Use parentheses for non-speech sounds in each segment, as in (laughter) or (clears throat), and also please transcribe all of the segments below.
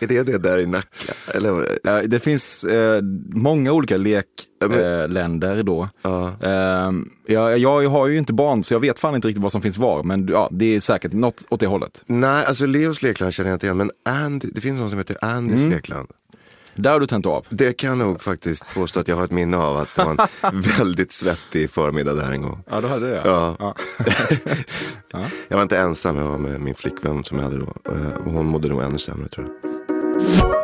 Är det det där i Nacka? Eller? Eh, Det finns eh, många olika lekländer eh, då. Eh, jag, jag har ju inte barn så jag vet fan inte riktigt vad som finns var. Men ja, det är säkert något åt det hållet. Nej, alltså Leos lekland känner jag inte igen, men Andy, det finns någon som heter Andys Mm. lekland. Där har du tänt av. Det kan jag nog faktiskt påstå att jag har ett minne av att det var en (laughs) väldigt svettig förmiddag där en gång. Ja, du hade det? (laughs) Ja. jag var inte ensam, jag var med min flickvän som jag hade då. Eh, Hon mådde nog ännu sämre tror jag. Bye.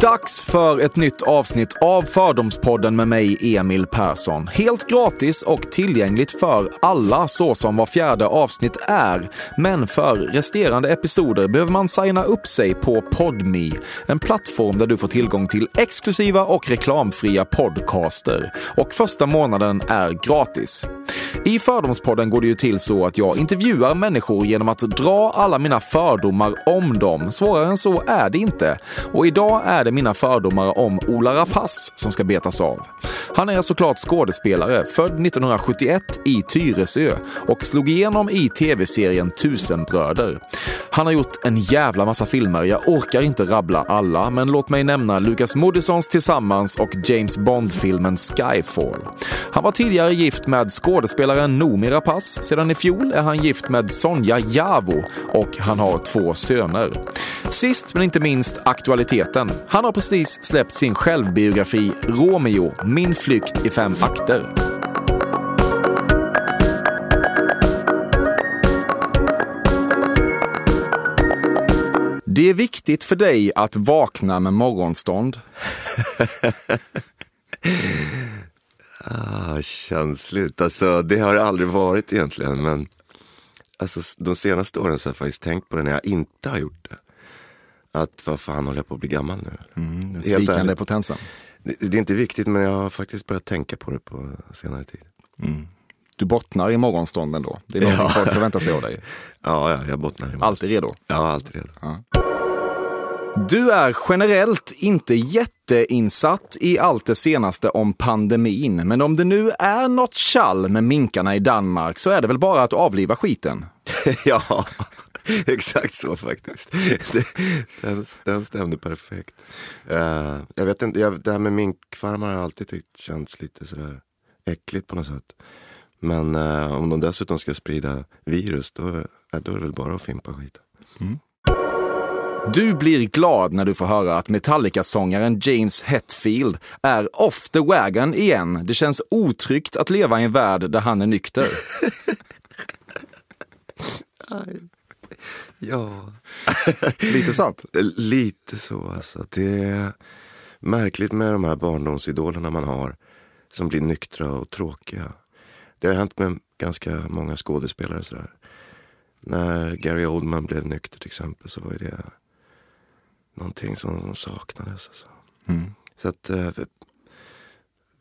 Dags för ett nytt avsnitt av Fördomspodden med mig, Emil Persson. Helt gratis och tillgängligt för alla så som var fjärde avsnitt är. Men för resterande episoder behöver man signa upp sig på Podme, en plattform där du får tillgång till exklusiva och reklamfria podcaster. Och första månaden är gratis. I Fördomspodden går det ju till så att jag intervjuar människor genom att dra alla mina fördomar om dem. Svårare än så är det inte. Och idag är det mina fördomar om Ola Rapace som ska betas av. Han är såklart skådespelare, född 1971 i Tyresö och slog igenom i tv-serien Tusenbröder. Han har gjort en jävla massa filmer, jag orkar inte rabbla alla, men låt mig nämna Lucas Moodyssons Tillsammans och James Bond-filmen Skyfall. Han var tidigare gift med skådespelaren Noomi Rapace. Sedan i fjol är han gift med Sonja Javo och han har två söner. Sist men inte minst aktualiteten. Han har precis släppt sin självbiografi Romeo, min flykt i fem akter. Det är viktigt för dig att vakna med morgonstånd. (laughs) Ah, känsligt. Alltså, det har det aldrig varit egentligen. Men alltså, de senaste åren så har jag faktiskt tänkt på det när jag inte har gjort det. Att vad fan håller jag på att bli gammal nu? Mm, den svikande potensen. Det, det är inte viktigt men jag har faktiskt börjat tänka på det på senare tid. Du bottnar i morgonstånden då. Det är någonting Ja. folk förväntar sig av dig. (laughs) Ja, ja jag bottnar i Alltid redo. Ja, alltid redo. Du är generellt inte jätteinsatt i allt det senaste om pandemin, men om det nu är något tjall med minkarna i Danmark så är det väl bara att avliva skiten? (laughs) ja, (laughs) exakt så faktiskt. (laughs) Den, den stämde perfekt. Eh, jag vet inte, jag, det här med minkfarmar har jag alltid tyckt känts lite sådär äckligt på något sätt. Men eh, om de dessutom ska sprida virus då, då är det väl bara att fimpa skiten. Du blir glad när du får höra att Metallica-sångaren James Hetfield är off the wagon igen. Det känns otryggt att leva i en värld där han är nykter. (laughs) Ja, (laughs) Lite sant. lite så alltså. Det är märkligt med de här barndomsidolerna man har som blir nyktra och tråkiga. Det har hänt med ganska många skådespelare sådär. När Gary Oldman blev nykter till exempel så var det någonting som saknades. Alltså. Så att eh,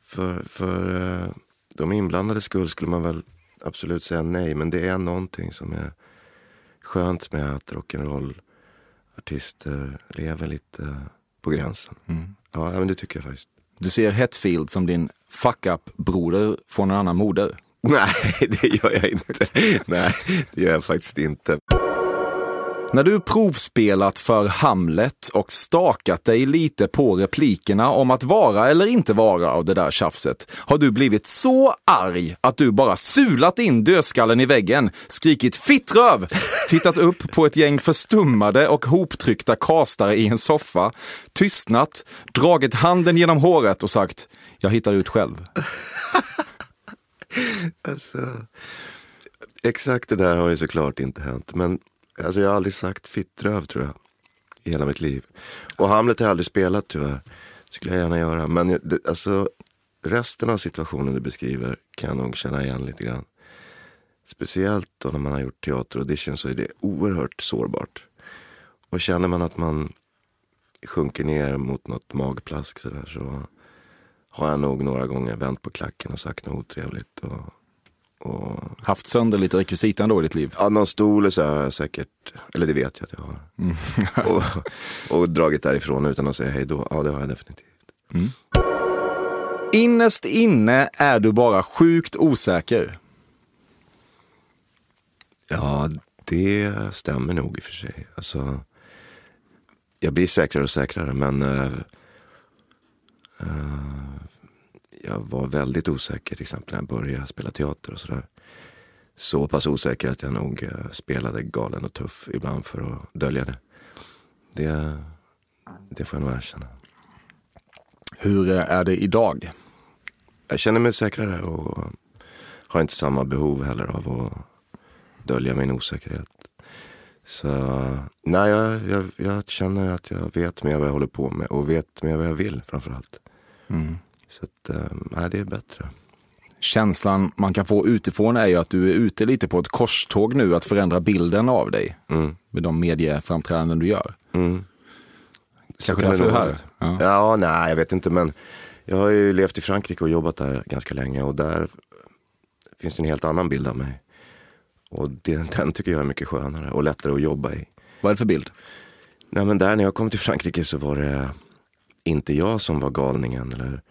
för, för eh, de inblandade skull skulle man väl absolut säga nej. Men det är någonting som är skönt med att rock'n'roll-artister lever lite på gränsen. Ja, men det tycker jag faktiskt. Du ser Hetfield som din fuck-up-broder från en annan moder. (laughs) Nej, det gör jag inte. Nej, det gör jag faktiskt inte. När du provspelat för Hamlet och stakat dig lite på replikerna om att vara eller inte vara av det där tjafset, har du blivit så arg att du bara sulat in dödskallen i väggen, skrikit fittröv, (laughs) tittat upp på ett gäng förstummade och hoptryckta kastare i en soffa, tystnat, dragit handen genom håret och sagt jag hittar ut själv. (laughs) Alltså, exakt det där har ju såklart inte hänt. Men alltså, jag har aldrig sagt fittröv tror jag. I hela mitt liv. Och Hamlet har jag aldrig spelat tyvärr. Skulle jag gärna göra. Men det, alltså, resten av situationen du beskriver kan jag nog känna igen lite grann. Speciellt då när man har gjort teateraudition så är det oerhört sårbart. Och känner man att man sjunker ner mot något magplask så, där, så har jag nog några gånger vänt på klacken och sagt något otrevligt. Och, och... Haft sönder lite rekvisita ändå i ditt liv? Ja, någon stol så har jag säkert, eller det vet jag att jag har. Mm. och, och dragit därifrån utan att säga hej då. Ja, det har jag definitivt. Mm. Innerst inne är du bara sjukt osäker. Ja, det stämmer nog i och för sig. Alltså, jag blir säkrare och säkrare, men uh, uh, jag var väldigt osäker till exempel när jag började spela teater och sådär. Så pass osäker att jag nog uh, spelade galen och tuff ibland för att dölja det. Det, det får jag nog erkänna. Hur är det idag? Jag känner mig säkrare och har inte samma behov heller av att dölja min osäkerhet. Så nej, jag, jag, jag, känner att jag vet mer vad jag håller på med och vet mer vad jag vill framförallt. Mm. Så att, nej, det är bättre. Känslan man kan få utifrån är ju att du är ute lite på ett korståg nu att förändra bilden av dig. Mm. Med de medieframträdanden du gör. Mm. Kanske därför du är här? Ja. ja, nej jag vet inte men jag har ju levt i Frankrike och jobbat där ganska länge och där finns det en helt annan bild av mig. Och det, den tycker jag är mycket skönare och lättare att jobba i. Vad är det för bild? Nej, men där när jag kom till Frankrike så var det inte jag som var galningen eller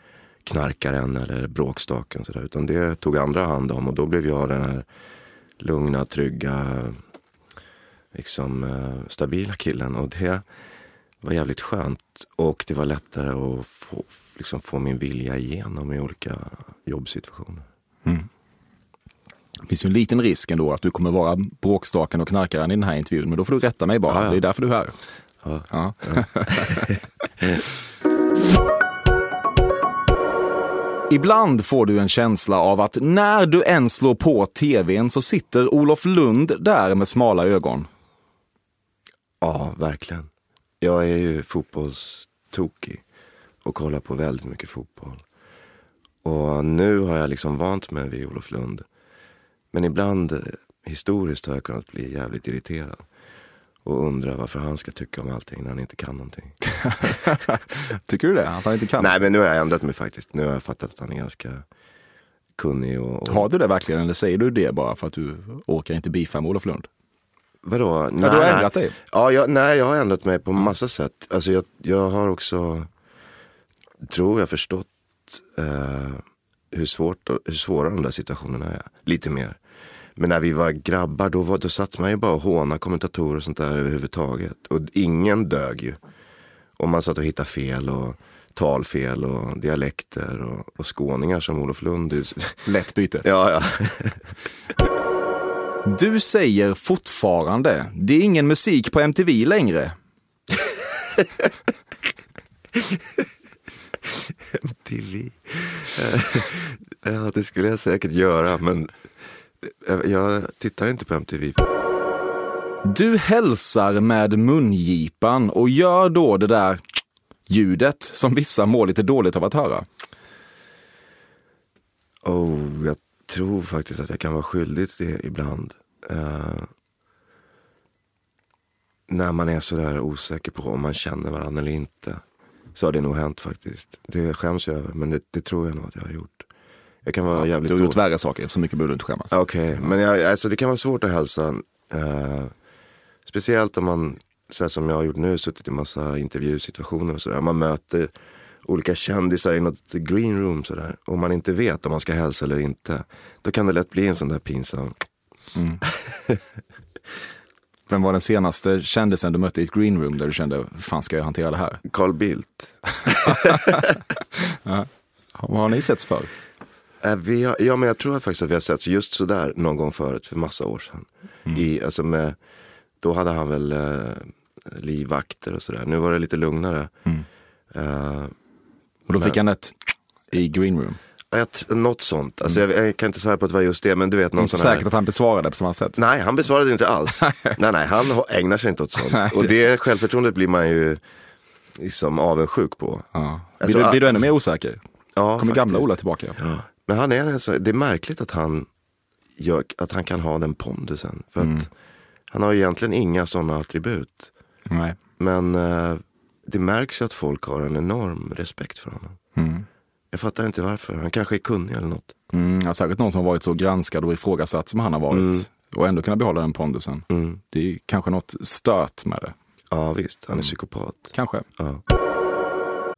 knarkaren eller bråkstaken. Så där, utan det tog andra hand om och då blev jag den här lugna, trygga, liksom, eh, stabila killen. Och det var jävligt skönt. Och det var lättare att få, liksom, få min vilja igenom i olika jobbsituationer. Mm. Det finns ju en liten risk ändå att du kommer vara bråkstaken och knarkaren i den här intervjun, men då får du rätta mig bara. Ja, ja. Det är därför du är här. Ja. (laughs) (laughs) Ibland får du en känsla av att när du än slår på tvn så sitter Olof Lund där med smala ögon. Ja, verkligen. Jag är ju fotbollstokig och kollar på väldigt mycket fotboll. Och nu har jag liksom vant mig vid Olof Lund. Men ibland historiskt har jag kunnat bli jävligt irriterad. Och undra varför han ska tycka om allting när han inte kan någonting. (laughs) Tycker du det? Att han inte kan? Nej men nu har jag ändrat mig faktiskt. Nu har jag fattat att han är ganska kunnig. Och, och... Har du det verkligen eller säger du det bara för att du orkar inte beefa med Olof Lund? Vadå? Nej, du har ändrat dig? Ja, jag, nej, jag har ändrat mig på massa sätt. Alltså jag, jag har också, tror jag, förstått eh, hur, svårt, hur svåra de där situationerna är. Lite mer. Men när vi var grabbar då, var, då satt man ju bara och håna kommentatorer och sånt där överhuvudtaget. Och ingen dög ju. Och man satt och hittade fel och talfel och dialekter och, och skåningar som Olof Lund. (laughs) Lätt byte. Ja, ja. (laughs) Du säger fortfarande, det är ingen musik på MTV längre. (laughs) MTV? ja, det skulle jag säkert göra, men jag tittar inte på MTV. Du hälsar med mungipan och gör då det där ljudet som vissa mår lite dåligt av att höra. Oh, jag tror faktiskt att jag kan vara skyldig till det ibland. Uh, när man är sådär osäker på om man känner varandra eller inte. Så har det nog hänt faktiskt. Det skäms jag över, men det, det tror jag nog att jag har gjort. Jag kan vara jävligt Du har gjort värre saker, så mycket behöver du inte skämmas. Okej, okay. men jag, alltså, det kan vara svårt att hälsa. Uh, speciellt om man, så som jag har gjort nu, suttit i massa intervjusituationer och sådär. Man möter olika kändisar i något green room sådär. Och man inte vet om man ska hälsa eller inte. Då kan det lätt bli en sån där pinsam. Mm. (laughs) Vem var den senaste kändisen du mötte i ett green room där du kände, hur fan ska jag hantera det här? Carl Bildt. (laughs) Vad har ni setts för? Äh, vi har, ja, men jag tror faktiskt att vi har setts just sådär någon gång förut, för massa år sedan. I, alltså med, då hade han väl eh, livvakter och sådär. Nu var det lite lugnare. Eh, Och då fick han ett i green room. jag t- något sånt. Alltså, jag, jag kan inte svära på att det var just det, men du vet någon Inte sån här. säkert att han besvarade på samma sätt. Nej, han besvarade inte alls. (laughs) nej, nej, han ägnar sig inte åt sånt. Nej, Och det- det självförtroendet blir man ju liksom avundsjuk på. Ja. Blir, du, blir du ännu mer osäker? Ja, Kommer gamla faktiskt. Ola tillbaka? Ja. Men han är en så, det är märkligt att han, gör, att han kan ha den pondusen. För Mm. att han har egentligen inga sådana attribut. Nej. Men eh, det märks ju att folk har en enorm respekt för honom. Mm. Jag fattar inte varför. Han kanske är kunnig eller något. Mm, ja, säkert någon som har varit så granskad och ifrågasatt som han har varit. Mm. Och ändå kunna behålla den pondusen. Mm. Det är kanske något stört med det. Ja visst, han är psykopat. Kanske. Ja.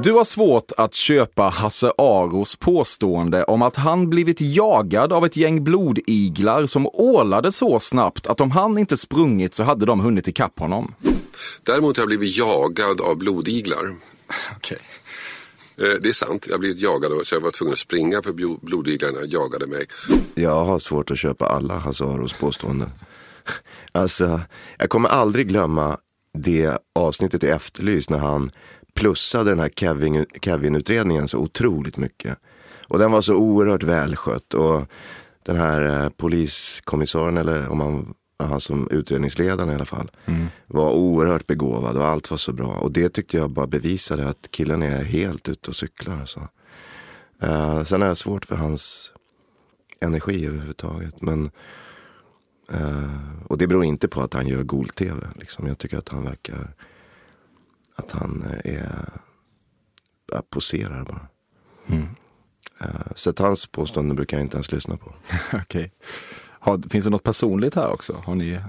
Du har svårt att köpa Hasse Aros påstående om att han blivit jagad av ett gäng blodiglar som ålade så snabbt att om han inte sprungit så hade de hunnit ikapp honom. Däremot har jag blivit jagad av blodiglar. Okej. Eh, Det är sant, jag har blivit jagad så jag var tvungen att springa för blo- blodiglarna jagade mig. Jag har svårt att köpa alla Hasse Aros påståenden. Alltså, jag kommer aldrig glömma det avsnittet i Efterlyst när han plussade den här Kevin- Kevin-utredningen så otroligt mycket. Och den var så oerhört välskött. Och den här eh, poliskommissarien, eller om han han som utredningsledaren i alla fall, var oerhört begåvad och allt var så bra. Och det tyckte jag bara bevisade att killen är helt ute och cyklar. Alltså. Eh, sen är jag svårt för hans energi överhuvudtaget. Men, eh, och det beror inte på att han gör gol-tv. Liksom. Jag tycker att han verkar, att han eh, är, ja, poserar bara. Eh, så att hans påståenden brukar jag inte ens lyssna på. (laughs) Okej. Har, finns det något personligt här också? Har ni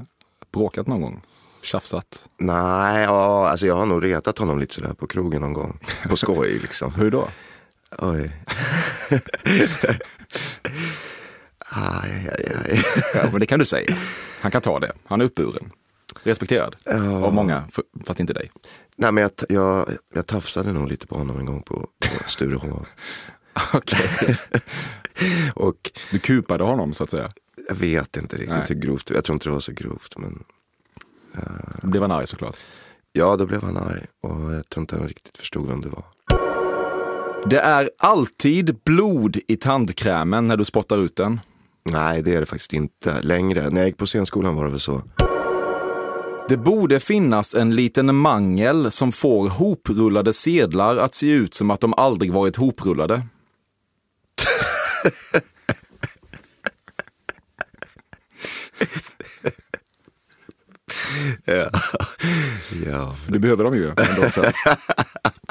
bråkat någon gång? Tjafsat? Nej, ja, alltså jag har nog retat honom lite sådär på krogen någon gång. På skoj (laughs) liksom. Hur då? Oj. (laughs) aj, aj, aj. Ja, men det kan du säga. Han kan ta det. Han är uppburen. Respekterad. Av många, fast inte dig. Nej men jag, jag, jag tafsade nog lite på honom en gång på, på Sturehof. (laughs) Okej. (laughs) Och Du kupade honom så att säga. jag vet inte riktigt Nej. hur grovt, jag tror inte det var så grovt. Men Då blev han arg såklart. ja, då blev han arg och jag tror inte han riktigt förstod vem det var. Det är alltid blod i tandkrämen när du spottar ut den. Nej, det är det faktiskt inte längre. När jag gick på scenskolan var det väl så. Det borde finnas en liten mangel som får hoprullade sedlar att se ut som att de aldrig varit hoprullade. Ja, ja. Du behöver dem ju ändå sen.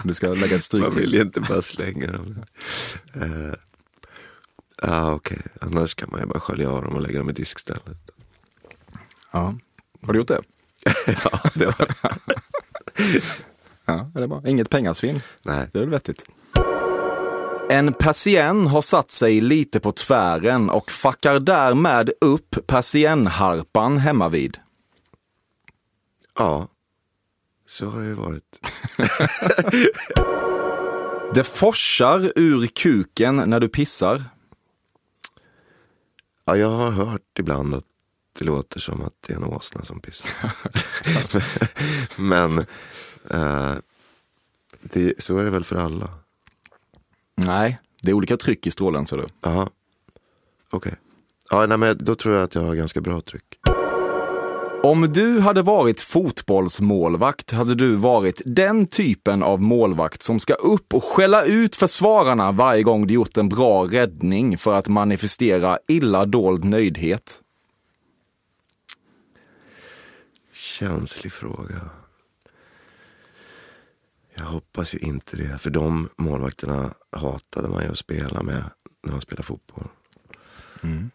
Du ska lägga ett stryk man vill ju inte bara slänga dem. Uh, ja, okej. Annars kan man ju bara skölja av dem och lägga dem i diskstället. Ja. Har du gjort det? (laughs) ja, det var Ja, det är bra. Inget pengasvinn. Nej. Det är väl vettigt. En patient har satt sig lite på tvären och fuckar därmed upp persiennharpan hemma vid. Ja, så har det ju varit. (laughs) Det forsar ur kuken när du pissar. Ja, jag har hört ibland att det låter som att det är en åsna som pissar. (laughs) Men eh, det, så är det väl för alla. Nej, det är olika tryck i strålen så du. Ja, okej. Ja, nej, men då tror jag att jag har ganska bra tryck. Om du hade varit fotbollsmålvakt hade du varit den typen av målvakt som ska upp och skälla ut försvararna varje gång du gjort en bra räddning för att manifestera illa dold nöjdhet. Känslig fråga. Jag hoppas ju inte det, för de målvakterna hatade man ju att spela med när man spelade fotboll.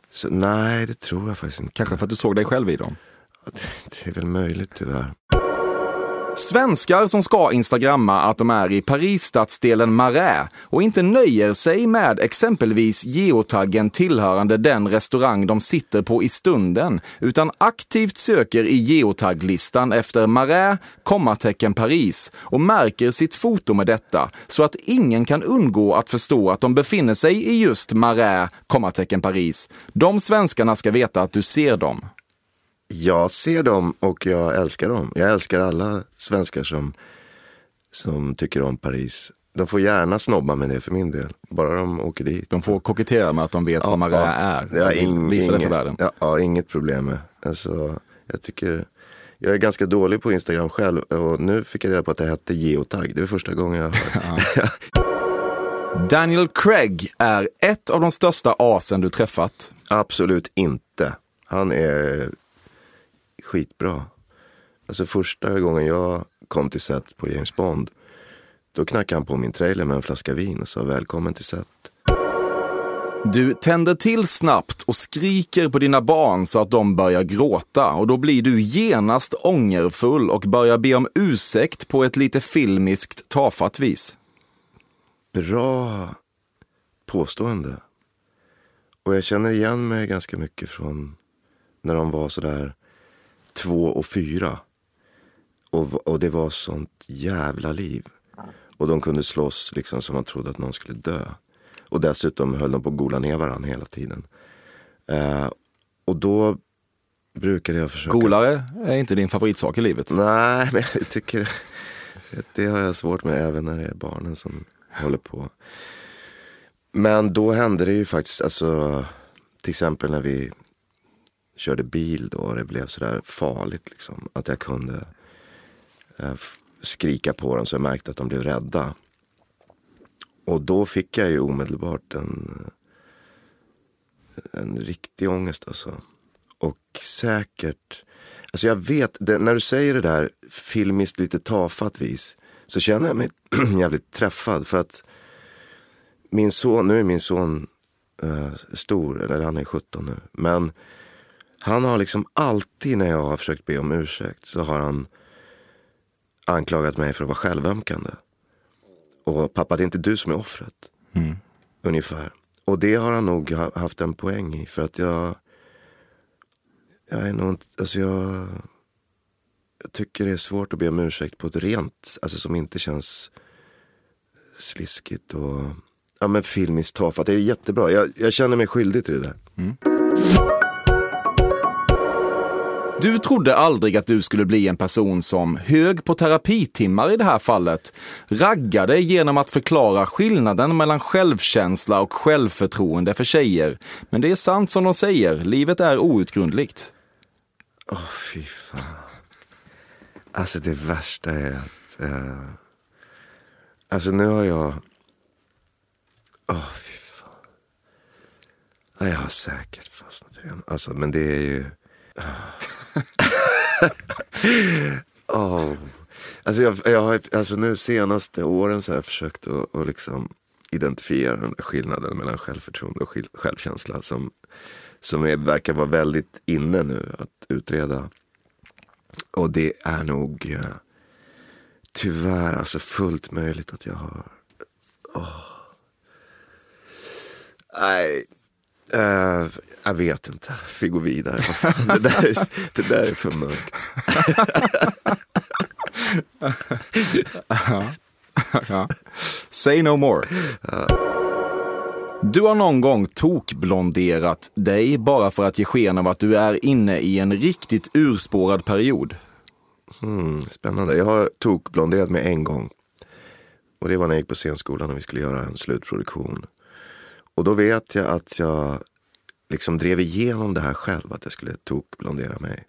Så nej, det tror jag faktiskt inte. Kanske för att du såg dig själv i dem. Det, det är väl möjligt tyvärr. Svenskar som ska instagramma att de är i Paris-stadsdelen Marais och inte nöjer sig med exempelvis geotaggen tillhörande den restaurang de sitter på i stunden, utan aktivt söker i geotaglistan efter Marais, kommatecken Paris och märker sitt foto med detta så att ingen kan undgå att förstå att de befinner sig i just Marais, kommatecken Paris. De svenskarna ska veta att du ser dem. Jag ser dem och jag älskar dem. Jag älskar alla svenskar som, som tycker om Paris. De får gärna snobba med det för min del. Bara de åker dit. De får kokettera med att de vet vad Marais är. Ja, ing, Visa det för världen. Ja, ja, inget problem med. Alltså, jag tycker... Jag är ganska dålig på Instagram själv och nu fick jag reda på att det hette geotag. Det är första gången jag hört. (laughs) Daniel Craig är ett av de största asen du träffat. Absolut inte. Han är skitbra. Alltså första gången jag kom till set på James Bond, då knackade han på min trailer med en flaska vin och sa välkommen till set. Du tänder till snabbt och skriker på dina barn så att de börjar gråta och då blir du genast ångerfull och börjar be om ursäkt på ett lite filmiskt tafatt vis. Bra påstående. Och jag känner igen mig ganska mycket från när de var sådär två och fyra. Och, och det var sånt jävla liv. Och de kunde slåss liksom som man trodde att någon skulle dö. Och dessutom höll de på att gola ner varandra hela tiden. Eh, och då brukade jag försöka... Golare är inte din favoritsak i livet. Nej, men jag tycker det har jag svårt med även när det är barnen som håller på. Men då hände det ju faktiskt, alltså till exempel när vi körde bil då och det blev sådär farligt liksom. Att jag kunde eh, skrika på dem så jag märkte att de blev rädda. Och då fick jag ju omedelbart en, eh, en riktig ångest alltså. Och säkert, alltså jag vet, det, när du säger det där filmiskt lite tafatt vis så känner jag mig (clears throat) jävligt träffad för att min son, nu är min son eh, stor, eller han är 17 nu, men han har liksom alltid när jag har försökt be om ursäkt så har han anklagat mig för att vara självömkande. Och pappa det är inte du som är offret. Ungefär. Och det har han nog ha- haft en poäng i för att jag jag är nog inte, alltså jag, jag tycker det är svårt att be om ursäkt på ett rent, alltså som inte känns sliskigt och ja men filmiskt tafatt. Det är jättebra, jag, jag känner mig skyldig till det där. Du trodde aldrig att du skulle bli en person som, hög på terapitimmar i det här fallet, raggade genom att förklara skillnaden mellan självkänsla och självförtroende för tjejer. Men det är sant som de säger, livet är outgrundligt. Åh fy fan. Alltså det värsta är att, Uh... alltså nu har jag, åh fy fan. Ja, jag har säkert fastnat i den. Alltså men det är ju, ah. (laughs) oh. Alltså, jag, jag har, alltså nu senaste åren så har jag försökt att, att liksom identifiera den där skillnaden mellan självförtroende och skil, självkänsla som, som är, verkar vara väldigt inne nu att utreda. Och det är nog eh, tyvärr alltså fullt möjligt att jag har... Oh. Nej, eh, jag vet inte. Vi går vidare. Det där är, det där är för mörkt. (laughs) Ja. Say no more. Du har någon gång tokblonderat dig bara för att ge sken av att du är inne i en riktigt urspårad period. Mm, spännande. Jag har tokblonderat mig en gång. Och det var när jag gick på scenskolan och vi skulle göra en slutproduktion. Och då vet jag att jag liksom drev igenom det här själv, att jag skulle tokblondera mig.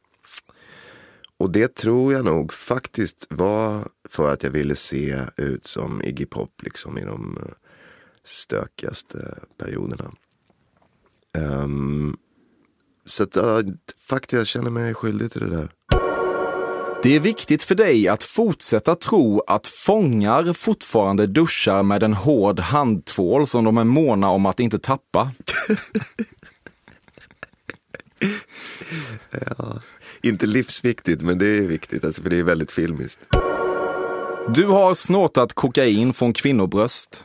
Och det tror jag nog faktiskt var för att jag ville se ut som Iggy Pop liksom i de eh, stökigaste perioderna. Um, så att, uh, faktiskt, jag känner mig skyldig till det där. Det är viktigt för dig att fortsätta tro att fångar fortfarande duschar med en hård handtvål som de är måna om att inte tappa. (laughs) Ja, inte livsviktigt, men det är viktigt, alltså, för det är väldigt filmiskt. Du har snortat kokain från kvinnobröst.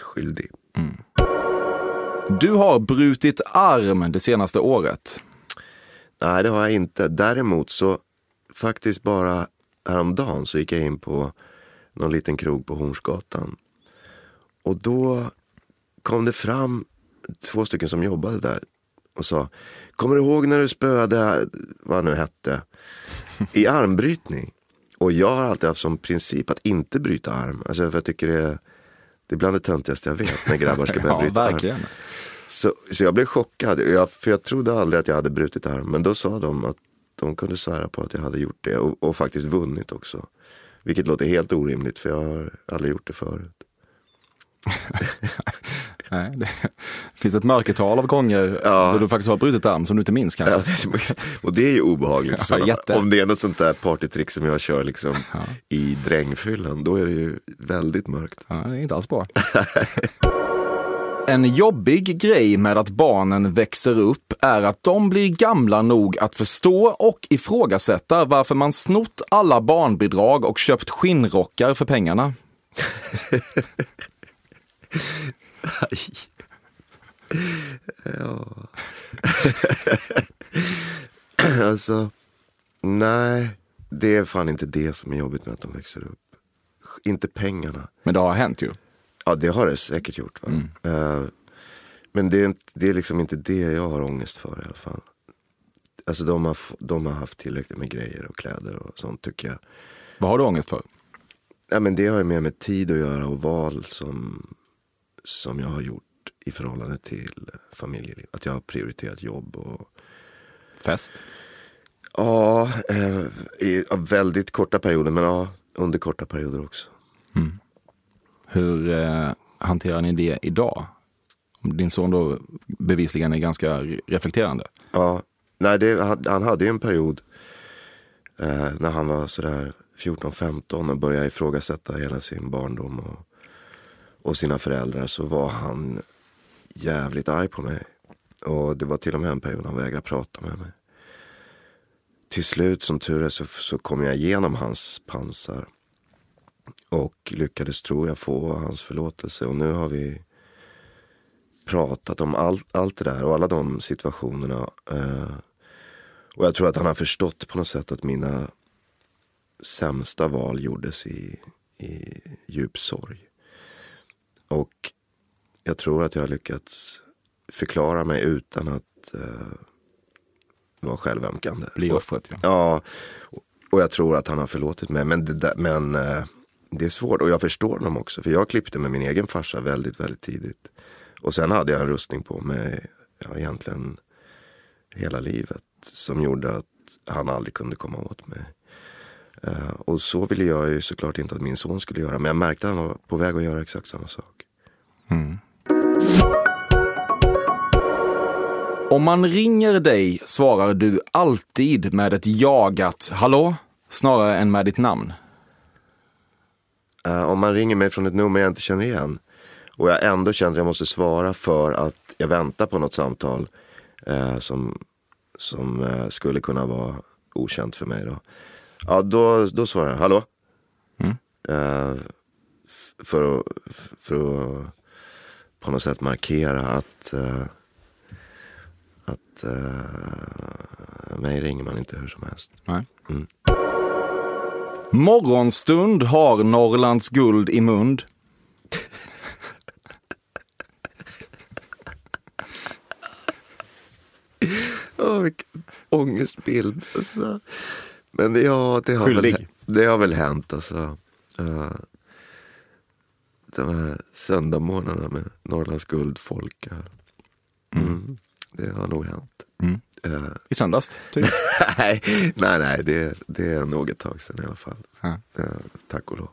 Skyldig. Du har brutit arm det senaste året. Nej, det har jag inte. Däremot så faktiskt bara häromdagen så gick jag in på någon liten krog på Hornsgatan. Och då kom det fram två stycken som jobbade där och sa Kommer du ihåg när du spöade, vad han nu hette, i armbrytning? Och jag har alltid haft som princip att inte bryta arm. Alltså för jag tycker det är, det är bland det töntigaste jag vet när grabbar ska börja (laughs) Ja, bryta arm. verkligen. Så, så jag blev chockad, jag, för jag trodde aldrig att jag hade brutit arm. Men då sa de att de kunde svära på att jag hade gjort det och, och faktiskt vunnit också. Vilket låter helt orimligt för jag har aldrig gjort det förut. (laughs) Nej, det finns ett mörkertal av gånger Ja. då du faktiskt har brutit arm som du inte minns kanske. Ja, och det är ju obehagligt. Ja, om det är något sånt där partytrick som jag kör liksom i drängfyllan, då är det ju väldigt mörkt. Ja, det är inte alls bra. (laughs) En jobbig grej med att barnen växer upp är att de blir gamla nog att förstå och ifrågasätta varför man snott alla barnbidrag och köpt skinnrockar för pengarna. Ja. alltså, nej, det är fan inte det som är jobbigt med att de växer upp. Inte pengarna. Men det har hänt ju. Ja, det har det säkert gjort. Va? Eh, men det är, det är liksom inte det jag har ångest för i alla fall. Alltså de har, de har haft tillräckligt med grejer och kläder och sånt tycker jag. Vad har du ångest för? Ja, men det har ju mer med tid att göra och val som, som jag har gjort i förhållande till familjeliv. Att jag har prioriterat jobb och Fest? ja, eh, i väldigt korta perioder men ja, under korta perioder också. Hur eh, hanterar ni det idag? Din son då bevisligen är ganska reflekterande. Ja, nej, det, han, han hade ju en period eh, när han var sådär 14-15 och började ifrågasätta hela sin barndom och, och sina föräldrar så var han jävligt arg på mig. Och det var till och med en period han vägrade prata med mig. Till slut som tur är så, så kom jag igenom hans pansar. Och lyckades tror jag få hans förlåtelse och nu har vi pratat om allt, allt det där och alla de situationerna. Eh, och jag tror att han har förstått på något sätt att mina sämsta val gjordes i, i djup sorg. Och jag tror att jag har lyckats förklara mig utan att eh, vara självömkande. Bli Och- offret, ja. Ja, och- och jag tror att han har förlåtit mig. Men, där, men eh, det är svårt och jag förstår honom också. För jag klippte med min egen farsa väldigt, väldigt tidigt. Och sen hade jag en rustning på mig ja, egentligen hela livet. Som gjorde att han aldrig kunde komma åt mig. Uh, och så ville jag ju såklart inte att min son skulle göra. Men jag märkte att han var på väg att göra exakt samma sak. Mm. Om man ringer dig svarar du alltid med ett jagat hallå snarare än med ditt namn. Eh, om man ringer mig från ett nummer jag inte känner igen och jag ändå känner att jag måste svara för att jag väntar på något samtal eh, som, som eh, skulle kunna vara okänt för mig. Då. Ja, då, då svarar jag hallå. F- för, att, för att på något sätt markera att, att eh, mig ringer man inte hur som helst. Nej. Morgonstund har Norrlands guld i mund. Åh, vilken ångestbild. Alltså. Men det, ja, det, har väl, det har väl hänt. Alltså. Uh, de här söndagmorgnarna med Norrlands guldfolk. här. Mm. Det har nog hänt. Mm. Eh, I söndags, typ. (laughs) nej, nej, nej det, det är nog ett tag sedan i alla fall. Eh, tack och lov.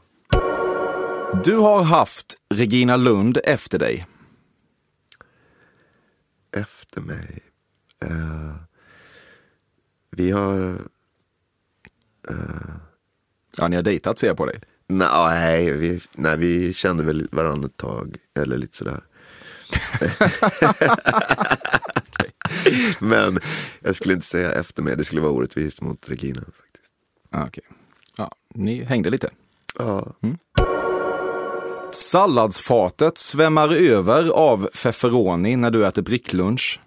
Du har haft Regina Lund efter dig. Efter mig. Eh, vi har... Ja, ni har dejtat ser jag på dig. Nej vi, nej, vi kände väl varandra ett tag. Eller lite sådär. (laughs) (laughs) (laughs) Men jag skulle inte säga efter mig. Det skulle vara orättvist mot Regina. faktiskt. Ja, okej. Ja, ni hängde lite. Ja, Salladsfatet svämmar över av feferoni när du äter bricklunch.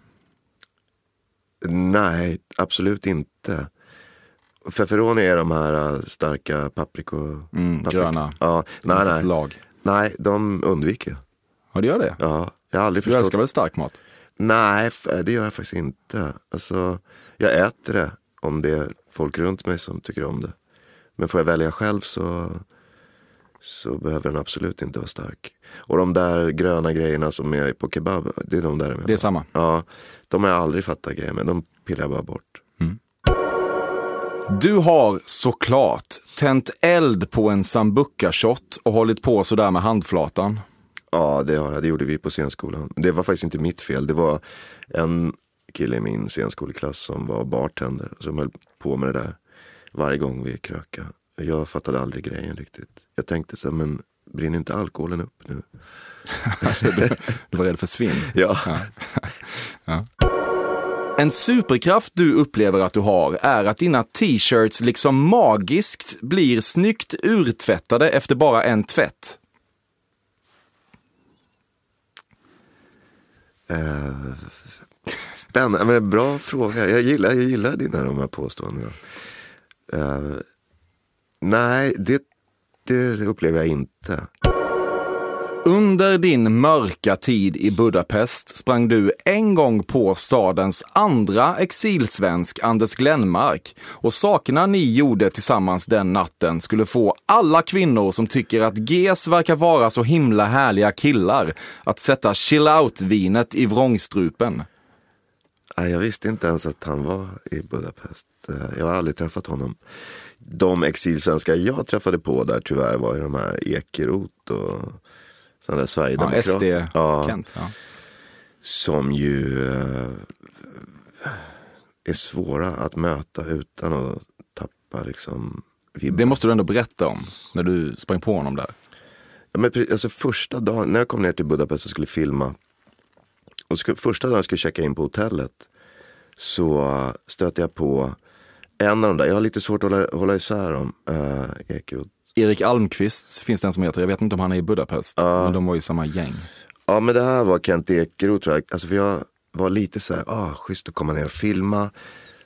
nej, absolut inte. Feferoni är de här äh, starka papriko... Mm, paprika- gröna. Ja, nej, nej. lag. nej, de undviker jag. Ja, det gör det. Ja, jag har aldrig Du förstått. älskar väl stark mat? Nej, f- det gör jag faktiskt inte. Alltså, jag äter det om det är folk runt mig som tycker om det. Men får jag välja själv så, så behöver den absolut inte vara stark. Och de där gröna grejerna som är på kebab, det är de där med. Det är samma. Ja, de har jag aldrig fattat grejer med. De pillar jag bara bort. Du har såklart tänt eld på en sambuca-shot och hållit på sådär med handflatan. Ja, det, har jag. det gjorde vi på scenskolan. Det var faktiskt inte mitt fel. Det var en kille i min scenskoleklass som var bartender. Som höll på med det där varje gång vi kröka. Jag fattade aldrig grejen riktigt. Jag tänkte så här, men brinner inte alkoholen upp nu? (laughs) Du var rädd för svinn. (laughs) Ja. En superkraft du upplever att du har är att dina t-shirts liksom magiskt blir snyggt urtvättade efter bara en tvätt. Eh, Spännande, men bra fråga. Jag gillar, jag gillar dina de här påståendena. Eh, nej, det, det upplever jag inte. Under din mörka tid i Budapest sprang du en gång på stadens andra exilsvensk Anders Glenmark och sakerna ni gjorde tillsammans den natten skulle få alla kvinnor som tycker att GES verkar vara så himla härliga killar att sätta chill out-vinet i vrångstrupen. Jag visste inte ens att han var i Budapest. Jag har aldrig träffat honom. De exilsvenskar jag träffade på där tyvärr var ju de här Ekeroth och sådana där Ja, Sverigedemokrater. SD-Kent. Ja. som ju eh, är svåra att möta utan att tappa liksom vibben. Det måste du ändå berätta om när du sprang på honom där. Ja, men, alltså, första dagen, när jag kom ner till Budapest och skulle filma. Och skulle, första dagen jag skulle checka in på hotellet. Så stötte jag på en av de där, jag har lite svårt att hålla, hålla isär dem. Uh, Ekeroth. Erik Almqvist finns det en som heter. Jag vet inte om han är i Budapest. Men de var ju samma gäng. Ja men det här var Kent Ekeroth tror jag. Alltså, för jag var lite så här, ah, schysst att komma ner och filma.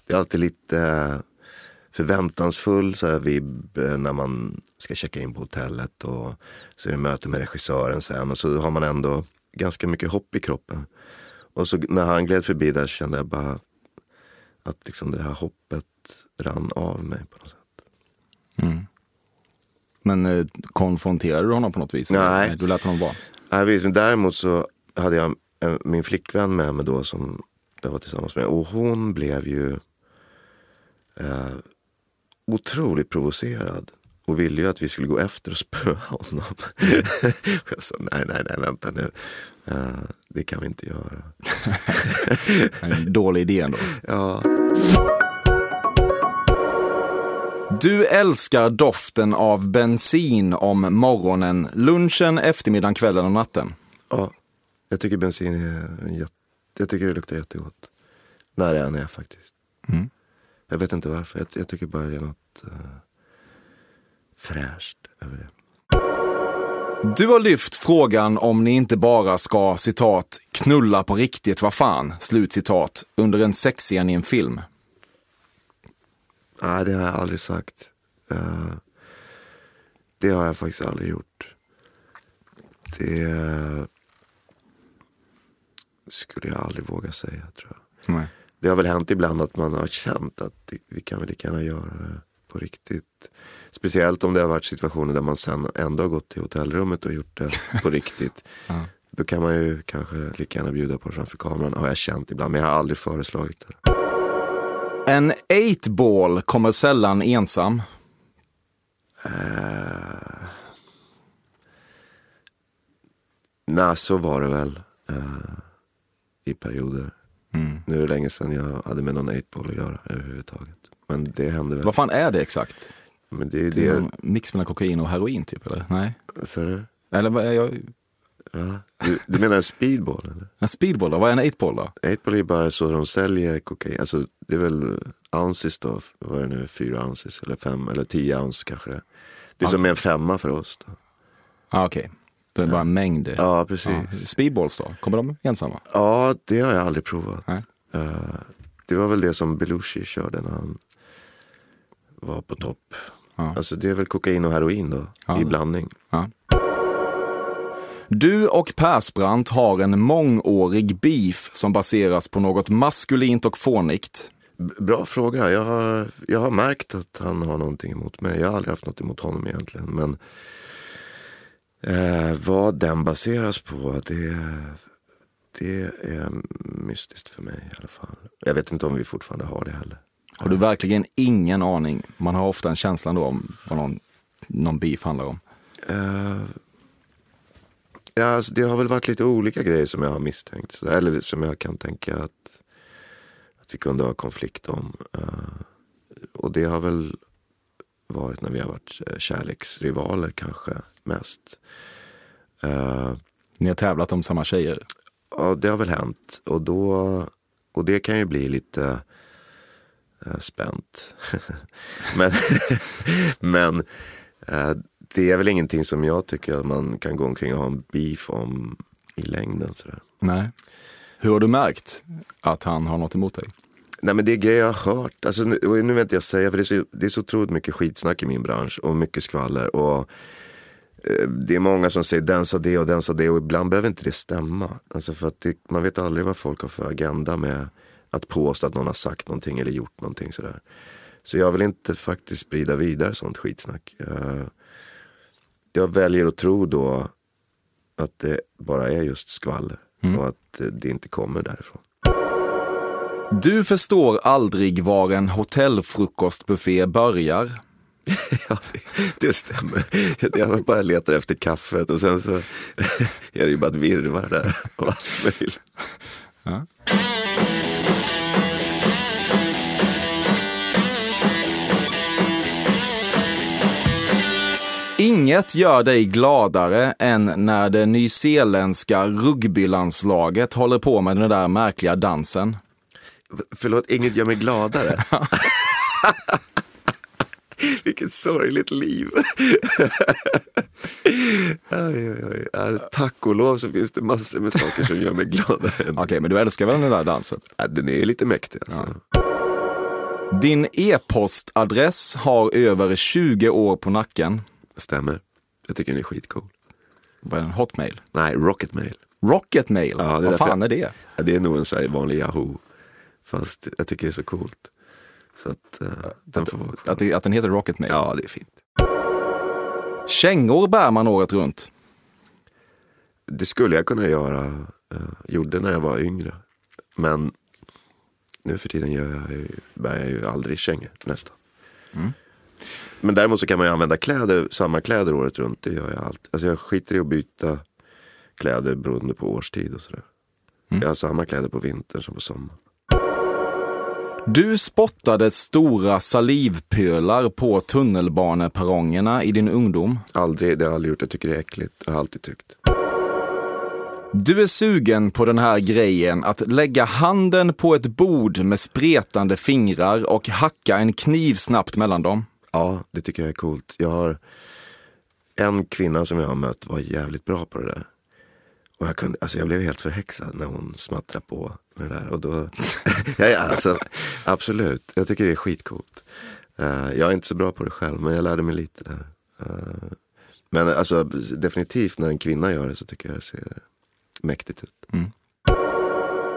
Det är alltid lite eh, förväntansfull så här, vibb eh, när man ska checka in på hotellet. Och så är det möte med regissören sen. Och så har man ändå ganska mycket hopp i kroppen. Och så när han gled förbi där kände jag bara att liksom det här hoppet rann av mig på något sätt. Men eh, konfronterade du honom på något vis? Nej. Du lät honom vara? Nej, visst, men däremot så hade jag eh, min flickvän med mig då som jag var tillsammans med. Och hon blev ju eh, otroligt provocerad. Och ville ju att vi skulle gå efter och spöa (laughs) honom. jag sa nej, nej, nej, vänta nu. Eh, det kan vi inte göra. (laughs) En dålig idé ändå. Ja, Du älskar doften av bensin om morgonen, lunchen, eftermiddagen, kvällen och natten. ja, jag tycker bensin är en jätte, jag tycker det luktar jättegott. När det än är faktiskt. Mm. Jag vet inte varför, jag, jag tycker bara det är något eh, fräscht över det. Du har lyft frågan om ni inte bara ska citat knulla på riktigt, vad fan, slutcitat, under en sexscen i en film. Nej, det har jag aldrig sagt. Eh, det har jag faktiskt aldrig gjort. Det eh, skulle jag aldrig våga säga tror jag. Nej. Det har väl hänt ibland att man har känt att det- vi kan väl lika gärna göra det på riktigt. Speciellt om det har varit situationer där man sen ändå har gått till hotellrummet och gjort det på (laughs) riktigt. då kan man ju kanske lika gärna bjuda på det framför kameran, har jag känt ibland. Men jag har aldrig föreslagit det. En 8-ball kommer sällan ensam. Uh, Nej, så var det väl uh, i perioder. Mm. Nu är det länge sedan jag hade med någon 8-ball att göra överhuvudtaget. Men det hände väl. Vad fan är det exakt? Men det är Det mix mellan kokain och heroin typ, eller? Nej? Ser du? Eller vad är jag? Ja. Du, du menar en speedball? Eller? En speedball då? Vad är en 8-ball då? 8-ball är bara så de säljer kokain. Alltså, det är väl ounces då. Vad är det nu? Fyra ounces eller fem eller tio ounce kanske det är. Det är som en femma för oss. Då. Ah, Okej, då är det bara en mängd. Ja, precis. Ja. Speedballs då? Kommer de ensamma? Ja, det har jag aldrig provat. Eh, det var väl det som Belushi körde när han var på topp. Ja. Alltså det är väl kokain och heroin då, Ja. i blandning. Du och Persbrandt har en mångårig beef som baseras på något maskulint och fånigt. Bra fråga. Jag har, jag har märkt att han har någonting emot mig. Jag har aldrig haft något emot honom egentligen. Men eh, vad den baseras på, det, det är mystiskt för mig i alla fall. Jag vet inte om vi fortfarande har det heller. Har du verkligen ingen aning? Man har ofta en känsla då om vad någon, någon beef handlar om. Eh, ja, alltså det har väl varit lite olika grejer som jag har misstänkt. Så- Eller som jag kan tänka att, att vi kunde ha konflikt om. Eh, och det har väl varit när vi har varit eh, kärleksrivaler kanske mest. Eh, Ni har tävlat om samma tjejer. Ja, det har väl hänt. Och, då, och det kan ju bli lite eh, spänt. (laughs) men (laughs) men eh, det är väl ingenting som jag tycker att man kan gå omkring och ha en beef om i längden. Sådär. Nej. Hur har du märkt att han har något emot dig? Nej men det är grejer jag har hört. Alltså, nu, nu vet jag säga, för det är, så, det är så otroligt mycket skitsnack i min bransch och mycket skvaller. Och eh, det är många som säger den sa det och den sa det och ibland behöver inte det stämma. Alltså för att det, man vet aldrig vad folk har för agenda med att påstå att någon har sagt någonting eller gjort någonting sådär. Så jag vill inte faktiskt sprida vidare sånt skitsnack. Eh, jag väljer att tro då att det bara är just skvaller och att det inte kommer därifrån. Du förstår aldrig var en hotellfrukostbuffé börjar. (laughs) Ja, det, stämmer. Jag bara letar efter kaffet och sen så (laughs) är det ju bara ett virrvarr där. av allt möjligt. Inget gör dig gladare än när det nyzeeländska rugbylandslaget håller på med den där märkliga dansen. Förlåt, inget gör mig gladare. (laughs) Vilket sorgligt liv. (laughs) Aj, aj, aj. Ja, Tack och lov så finns det massor med saker som gör mig gladare. Okej, men du älskar väl den där dansen? Ja, den är lite mäktig alltså. Din e-postadress har över 20 år på nacken. Stämmer. Jag tycker den är skitcool. Vad är den? Hotmail? Nej, Rocketmail. Rocketmail? Ja, det Vad fan jag- är det? Ja, det är nog en så vanlig Yahoo. Fast jag tycker det är så coolt. Så att uh, den får vara kvar. Att, det, att den heter Rocketmail? Ja, det är fint. Kängor bär man året runt. Det skulle jag kunna göra, uh, gjorde när jag var yngre. Men nu för tiden gör jag ju, bär jag ju aldrig kängor, nästan. Men däremot så kan man ju använda kläder, samma kläder året runt. Det gör jag alltid. Alltså jag skiter i att byta kläder beroende på årstid och sådär. Jag har samma kläder på vintern som på sommaren. Du spottade stora salivpölar på tunnelbaneperrongerna i din ungdom. Aldrig, det har jag aldrig gjort. Jag tycker det är äckligt. Jag har alltid tyckt. Du är sugen på den här grejen att lägga handen på ett bord med spretande fingrar och hacka en kniv snabbt mellan dem. Ja, det tycker jag är coolt. Jag har en kvinna som jag har mött var jävligt bra på det där. Och jag, kunde, alltså jag blev helt förhäxad när hon smattrade på med det där. Och då, (laughs) ja, ja, alltså, absolut, jag tycker det är skitcoolt. Uh, jag är inte så bra på det själv, men jag lärde mig lite där. Uh, men alltså, definitivt när en kvinna gör det så tycker jag det ser mäktigt ut. Mm.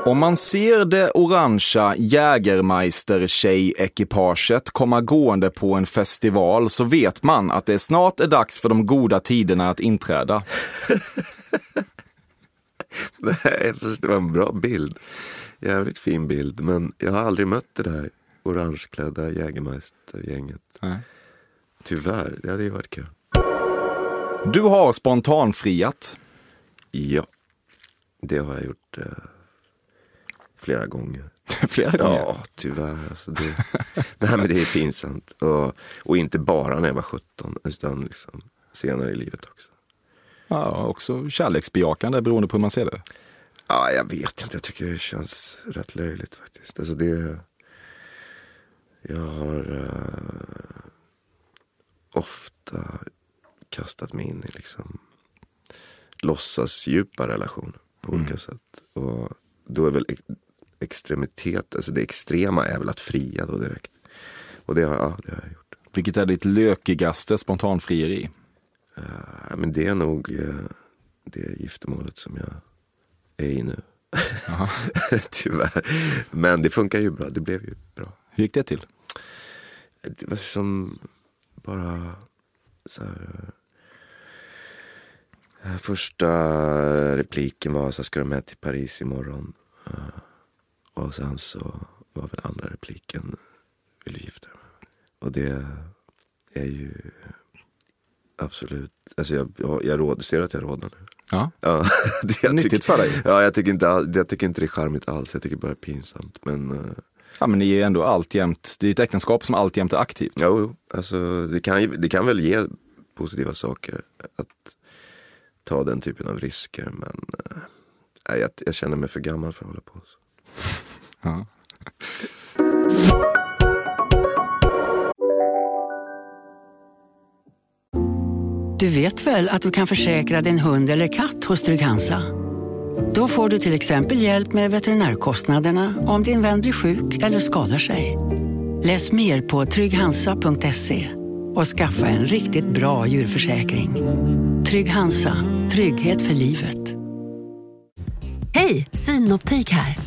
Om man ser det orangea Jägermeister-tjej-ekipaget komma gående på en festival så vet man att det snart är dags för de goda tiderna att inträda. (laughs) Nej, fast det var en bra bild. Jävligt fin bild. Men jag har aldrig mött det där orangeklädda Jägermeister-gänget. Tyvärr, det hade ju varit kul. Du har spontanfriat. Ja, det har jag gjort eh, flera gånger. (laughs) Flera gånger. Ja, tyvärr. Alltså det, (laughs) nej, men det är pinsamt. Och, och inte bara när jag var 17, utan liksom senare i livet också. Ja, också kärleksbejakande beroende på hur man ser det. Ja, jag vet inte. Jag tycker det känns rätt löjligt faktiskt. Alltså det... Jag har eh, ofta kastat mig in i liksom låtsas djupa relationer på olika sätt. Och då är väl extremitet, alltså det extrema är väl att fria då direkt. Och det har, ja, det har jag gjort. Vilket är ditt lökigaste spontanfrieri? Ja, men det är nog eh, det giftermålet som jag är i nu. (laughs) Tyvärr. Men det funkar ju bra. Det blev ju bra. Hur gick det till? Det var som bara så här, eh, Första repliken var så här, ska du med till Paris imorgon? Eh, Och sen så var väl andra repliken, vill du gifta dig med? Och det är ju absolut, alltså jag, jag, jag råd, ser att jag rådar nu. Ja. Ja, (laughs) det, jag Nyttigt tycker, för dig. Ja, jag tycker, inte, all- jag tycker inte det är charmigt alls. Jag tycker bara det är pinsamt. Men eh, Ja, men ni är ändå alltjämt, det är ett äktenskap som alltjämt är aktivt. Jo, jo. Alltså, det, kan, ju- det kan väl ge positiva saker att ta den typen av risker. Men nej, jag, jag känner mig för gammal för att hålla på så. Ja. Du vet väl att du kan försäkra din hund eller katt hos Trygg-Hansa? Då får du till exempel hjälp med veterinärkostnaderna om din vän blir sjuk eller skadar sig. Läs mer på trygghansa.se och skaffa en riktigt bra djurförsäkring. Trygg Hansa, trygghet för livet. Hej, Synoptik här.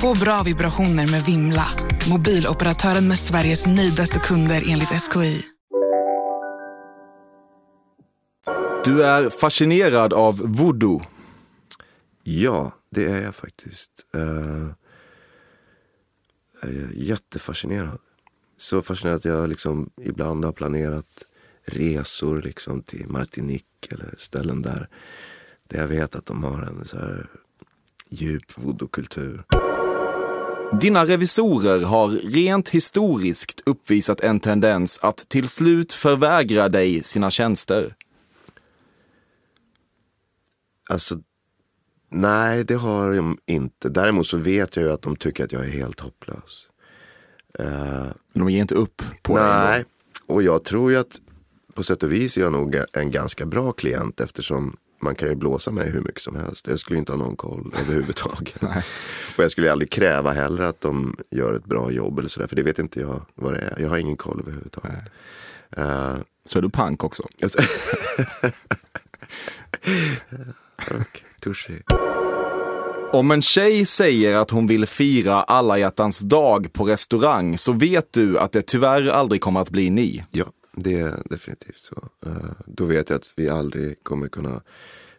Få bra vibrationer med Vimla. Mobiloperatören med Sveriges nöjdaste kunder enligt SKI. Du är fascinerad av voodoo. Ja, det är jag faktiskt. Uh, jag är jättefascinerad. Så fascinerad att jag liksom ibland har planerat resor liksom till Martinique eller ställen där, där jag vet att de har en så här djup voodoo-kultur. Dina revisorer har rent historiskt uppvisat en tendens att till slut förvägra dig sina tjänster. Alltså, nej det har de inte. Däremot så vet jag ju att de tycker att jag är helt hopplös. Men de ger inte upp på dig nej, och jag tror ju att på sätt och vis är jag nog en ganska bra klient eftersom man kan ju blåsa mig hur mycket som helst. Jag skulle inte ha någon koll (laughs) överhuvudtaget. och jag skulle aldrig kräva heller att de gör ett bra jobb eller sådär. För det vet inte jag vad det är. Jag har ingen koll överhuvudtaget. Eh, Så är du pank också. (laughs) Alltså- touché. Om en tjej säger att hon vill fira alla hjärtans dag på restaurang så vet du att det tyvärr aldrig kommer att bli ni. Ja, det är definitivt så. Eh, Då vet jag att vi aldrig kommer kunna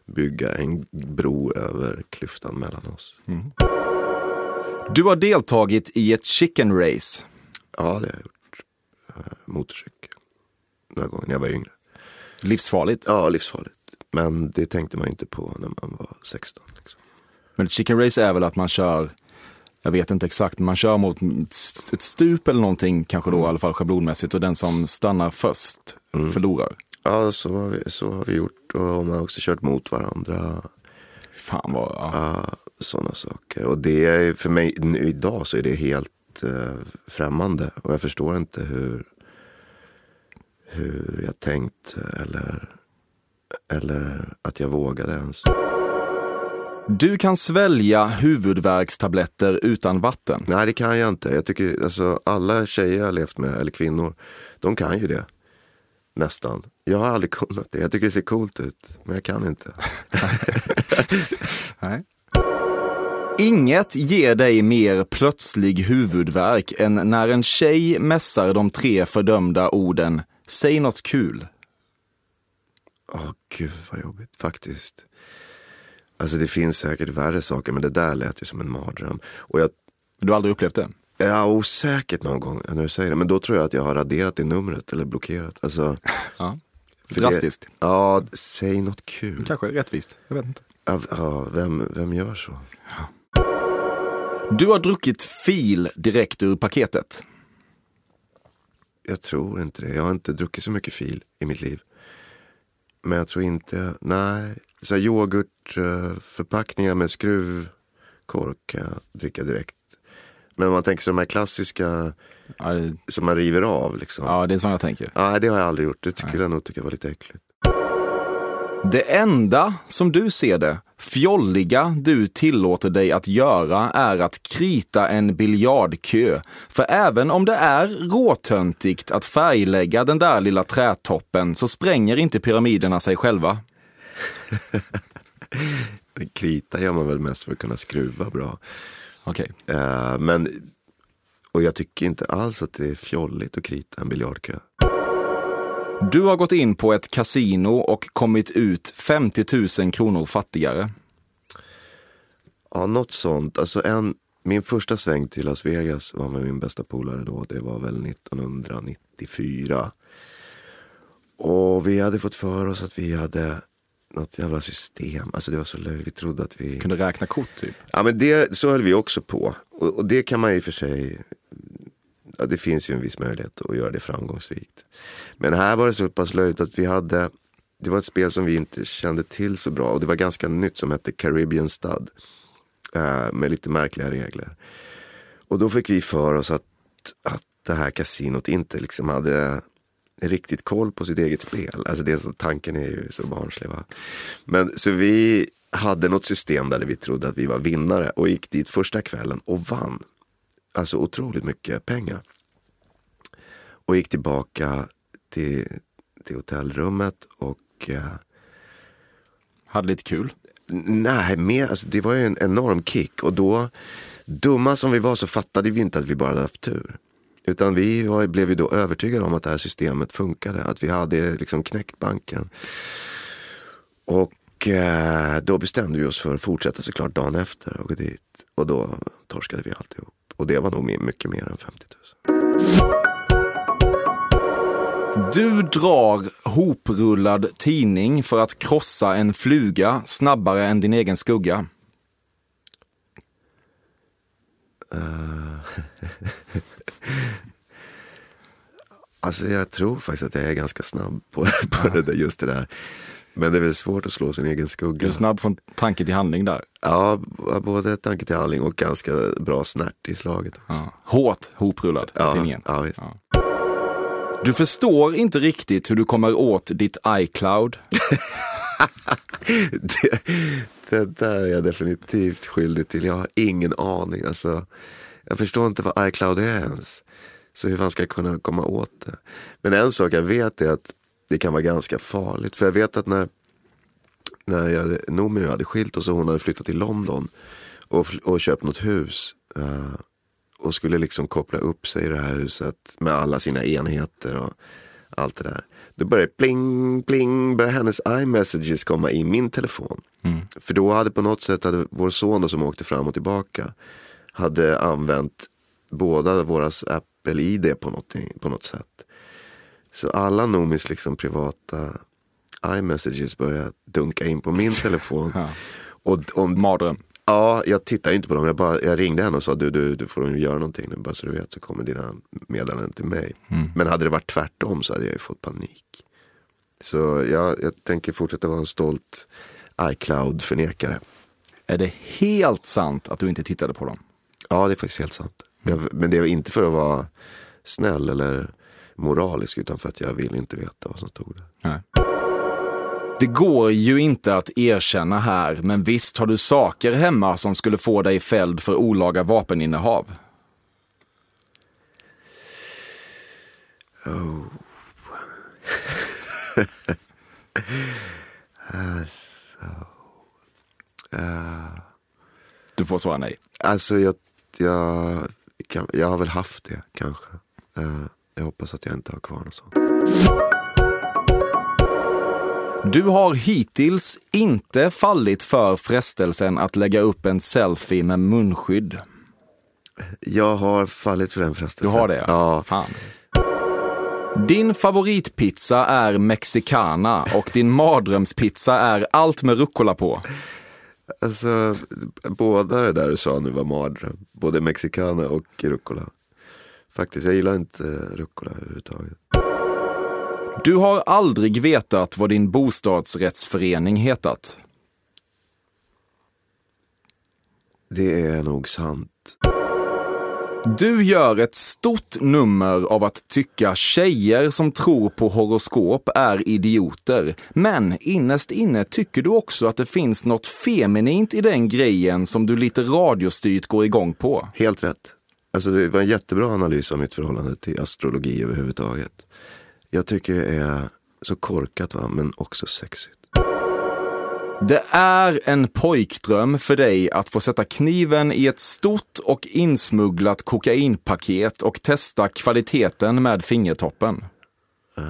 bygga en bro över klyftan mellan oss. Du har deltagit i ett chicken race. Ja, det har jag gjort. Eh, Motorcykel. Några gånger när jag var yngre. Livsfarligt. Ja, livsfarligt. Men det tänkte man inte på när man var 16. Liksom. Men chicken race är väl att man kör, jag vet inte exakt, men man kör mot ett stup eller någonting, kanske då i alla fall schablonmässigt, och den som stannar först förlorar. Ja, så har, vi, så har vi gjort. Och man har också kört mot varandra. Fan vad, ja. Ja, sådana saker. Och det är för mig, nu, idag så är det helt eh, främmande. Och jag förstår inte hur, hur jag tänkt eller, eller att jag vågade ens. Du kan svälja huvudvärkstabletter utan vatten. Nej, det kan jag inte. Jag tycker alltså, alla tjejer jag har levt med, eller kvinnor, de kan ju det. Nästan. Jag har aldrig (laughs) kunnat det. Jag tycker det ser coolt ut, men jag kan inte. (laughs) Nej. Inget ger dig mer plötslig huvudvärk än när en tjej mässar de tre fördömda orden “Säg något kul”. Åh gud vad jobbigt faktiskt. Alltså det finns säkert värre saker men det där lät ju som en mardröm. Och jag, du har aldrig upplevt det? Ja, osäkert någon gång när du säger det. Men då tror jag att jag har raderat det numret eller blockerat. Alltså, (laughs) ja. Drastiskt. Det, ja, säg något kul. Kanske rättvist, jag vet inte. Ja, ja vem, vem gör så? Ja. Du har druckit fil direkt ur paketet. Jag tror inte det. Jag har inte druckit så mycket fil i mitt liv. Men jag tror inte, nej. Så här yoghurtförpackningar med skruvkork kan jag dricka direkt. Men om man tänker sig de här klassiska ja, det... som man river av. Liksom. Ja, det är så jag tänker. Nej, det har jag aldrig gjort. Det skulle jag nog tycka var lite äckligt. Det enda, som du ser det, fjolliga du tillåter dig att göra är att krita en biljardkö. För även om det är råtöntigt att färglägga den där lilla trätoppen så spränger inte pyramiderna sig själva. (laughs) krita gör man väl mest för att kunna skruva bra. Okay. Uh, eh, men, och jag tycker inte alls att det är fjolligt att krita en biljardkö. Du har gått in på ett kasino och kommit ut 50 000 kronor fattigare. Ja, något sånt. Alltså en, min första sväng till Las Vegas var med min bästa polare då. Det var väl 1994. Och vi hade fått för oss att vi hade något jävla system. Alltså det var så löjligt. Vi trodde att vi... Kunde räkna kort typ? Ja men det, så höll vi också på. Och, och det kan man ju för sig ja, det finns ju en viss möjlighet att göra det framgångsrikt. Men här var det så pass löjligt att vi hade, det var ett spel som vi inte kände till så bra och det var ganska nytt som hette Caribbean Stud. Eh, med lite märkliga regler. Och då fick vi för oss att, att det här kasinot inte liksom hade riktigt koll på sitt eget spel. Alltså det, så, tanken är ju så barnslig. Va? Men så vi hade något system där vi trodde att vi var vinnare och gick dit första kvällen och vann alltså otroligt mycket pengar. Och gick tillbaka till, till hotellrummet och... Eh, Hade lite kul? Nej, mer, alltså, det var ju en enorm kick. Och då, dumma som vi var så fattade vi inte att vi bara hade haft tur. Utan vi var, blev ju då övertygade om att det här systemet funkade. Att vi hade liksom knäckt banken. Och eh, då bestämde vi oss för att fortsätta såklart dagen efter och gå dit. Och då torskade vi alltihop. Och det var nog mycket mer än 50 000. Du drar hoprullad tidning för att krossa en fluga snabbare än din egen skugga. Uh... (laughs) alltså jag tror faktiskt att jag är ganska snabb på, (laughs) på det där, just det där. Men det är väl svårt att slå sin egen skugga. Du är snabb från tanke till handling där. Ja, både tanke till handling och ganska bra snärt i slaget. Ja. Hårt hoprullad ja, tidningen. Ja, visst. Ja. Du förstår inte riktigt hur du kommer åt ditt iCloud. (laughs) det, det där är jag definitivt skyldig till. Jag har ingen aning. Alltså, jag förstår inte vad iCloud är ens. Så hur fan ska jag kunna komma åt det. Men en sak jag vet är att det kan vara ganska farligt. För jag vet att när, när jag, Noomi hade skilt oss och hon hade flyttat till London och, och köpt något hus. Uh, och skulle liksom koppla upp sig i det här huset med alla sina enheter och allt det där. Då började pling, pling, började hennes iMessages komma i min telefon. Mm. För då hade på något sätt, hade vår son då, som åkte fram och tillbaka, hade använt båda våras Apple-ID på, på något sätt. Så alla Nomis liksom privata iMessages började dunka in på min (laughs) telefon. ja. och om, Mardröm. Ja, jag tittar inte på dem. Jag, bara, jag ringde henne och sa du, du, du får göra någonting nu bara så du vet så kommer dina meddelanden till mig. Mm. Men hade det varit tvärtom så hade jag ju fått panik. Så jag, jag tänker fortsätta vara en stolt iCloud-förnekare. Är det helt sant att du inte tittade på dem? Ja, det är faktiskt helt sant. Jag, men det är inte för att vara snäll eller moralisk utan för att jag vill inte veta vad som stod där. Nej. Det går ju inte att erkänna här, men visst har du saker hemma som skulle få dig fälld för olaga vapeninnehav? Oh. alltså. (laughs) Uh. Du får svara nej. Alltså jag, jag, jag har väl haft det kanske. Uh, jag hoppas att jag inte har kvar något sånt. Du har hittills inte fallit för frestelsen att lägga upp en selfie med munskydd. Jag har fallit för den frestelsen. Du har det? Ja. Fan. Din favoritpizza är mexicana och din mardrömspizza är allt med rucola på. Alltså, båda det där du sa nu var mardröm. Både mexicana och rucola. Faktiskt, jag gillar inte rucola överhuvudtaget. Du har aldrig vetat vad din bostadsrättsförening hetat. Det är nog sant. Du gör ett stort nummer av att tycka tjejer som tror på horoskop är idioter. Men innerst inne tycker du också att det finns något feminint i den grejen som du lite radiostyrt går igång på. Helt rätt. Alltså det var en jättebra analys av mitt förhållande till astrologi överhuvudtaget. Jag tycker det är så korkat va, men också sexigt. Det är en pojkdröm för dig att få sätta kniven i ett stort och insmugglat kokainpaket och testa kvaliteten med fingertoppen. Uh,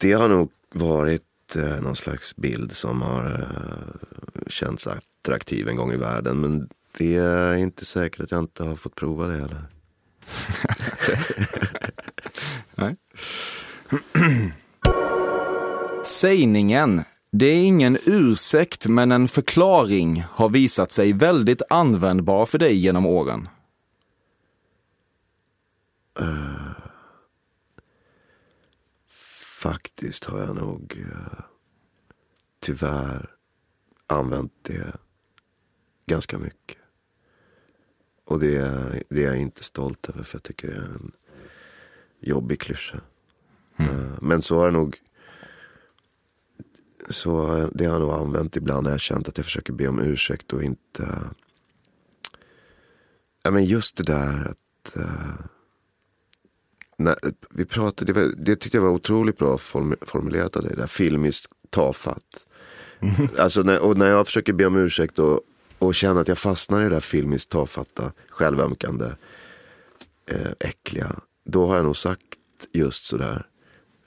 det har nog varit uh, någon slags bild som har uh, känts attraktiv en gång i världen. Men det är inte säkert att jag inte har fått prova det heller. (laughs) Nej. Sägningen det är ingen ursäkt men en förklaring har visat sig väldigt användbar för dig genom åren. Uh, faktiskt har jag nog uh, tyvärr använt det ganska mycket. Och det är, det är jag inte stolt över för jag tycker det är en jobbig klyscha. Mm. Uh, men så har jag nog så det har jag nog använt ibland när jag känt att jag försöker be om ursäkt och inte... Ja men just det där att... Uh, när, vi pratade, det, var, det tyckte jag var otroligt bra formulerat av dig, där filmiskt tafatt. Mm. Alltså när, och när jag försöker be om ursäkt och, och känner att jag fastnar i det där filmiskt tafatta, självömkande, eh, äckliga. Då har jag nog sagt just sådär.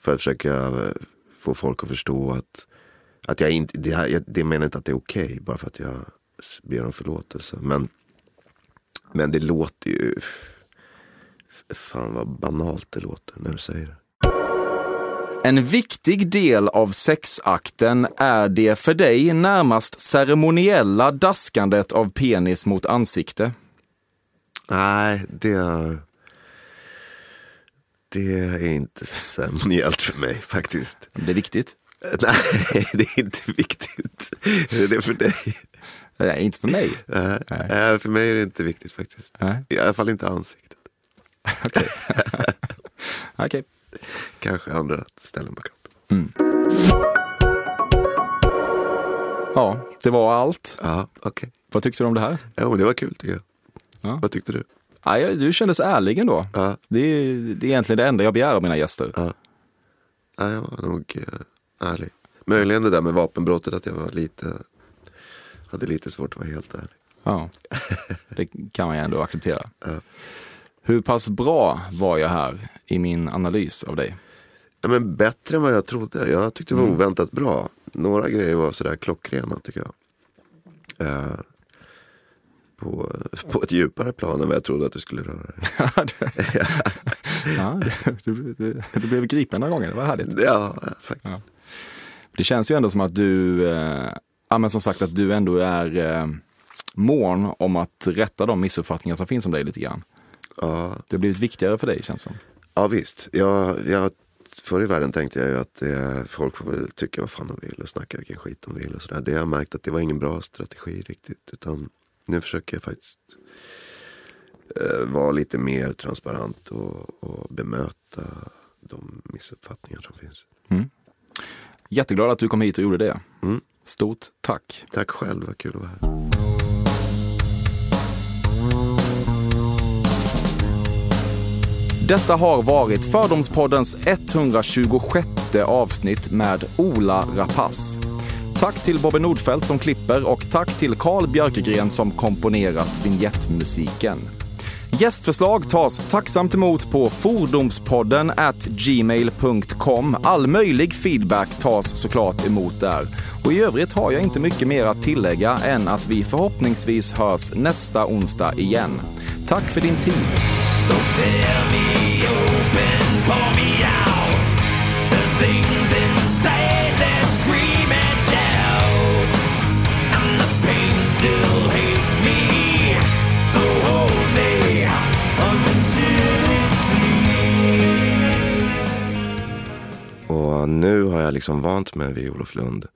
För att försöka eh, få folk att förstå att att jag inte, det, jag, det menar inte att det är okej okay, bara för att jag ber om förlåtelse. Men, men det låter ju... Fan vad banalt det låter när du säger det. En viktig del av sexakten är det för dig närmast ceremoniella daskandet av penis mot ansikte. Nej, det är... Det är inte ceremoniellt för mig faktiskt. Det är viktigt. (laughs) Nej, det är inte viktigt. Är det för dig? Nej, inte för mig. Nej. Nej. För mig är det inte viktigt faktiskt. Nej. I alla fall inte ansiktet. (laughs) Okej. (laughs) Okay. okay. (laughs) Kanske andra ställen på kroppen. Mm. Ja, det var allt. Ja, okay. Vad tyckte du om det här? Ja, det var kul tycker jag. Ja. Vad tyckte du? Ja, du kändes ärlig ändå. Ja. Det, är, det är egentligen det enda jag begär av mina gäster. Ja, ja jag var nog eh, ärlig. Möjligen det där med vapenbrottet, att jag var lite, hade lite svårt att vara helt ärlig. Ja, det kan man ju ändå acceptera. Ja. Hur pass bra var jag här i min analys av dig? Ja, men bättre än vad jag trodde. Jag tyckte det var mm. oväntat bra. Några grejer var sådär klockrena tycker jag. Uh, på, på ett djupare plan än vad jag trodde att du skulle röra dig. (laughs) ja, du, du, du blev gripen några gånger, det var härligt. Ja, faktiskt. Ja. Det känns ju ändå som att du, eh, ja, men som sagt att du ändå är eh, mån om att rätta de missuppfattningar som finns om dig lite grann. Ja. Det har blivit viktigare för dig känns som. Ja visst. Jag, jag, förr i världen tänkte jag ju att eh, folk får väl tycka vad fan de vill och snacka vilken skit de vill och sådär. Det har jag märkt att det var ingen bra strategi riktigt. Utan nu försöker jag faktiskt eh, vara lite mer transparent och, och bemöta de missuppfattningar som finns. Mm. Jätteglad att du kom hit och gjorde det. Mm. Stort tack. Tack själv, vad kul att vara här. Detta har varit Fördomspoddens 126 avsnitt med Ola Rapace. Tack till Bobby Nordfeldt som klipper och tack till Carl Björkegren som komponerat vignettmusiken. Gästförslag tas tacksamt emot på fordomspodden at gmail.com. All möjlig feedback tas såklart emot där. Och i övrigt har jag inte mycket mer att tillägga än att vi förhoppningsvis hörs nästa onsdag igen. Tack för din tid. Och nu har jag liksom vant mig vid Olof Lund.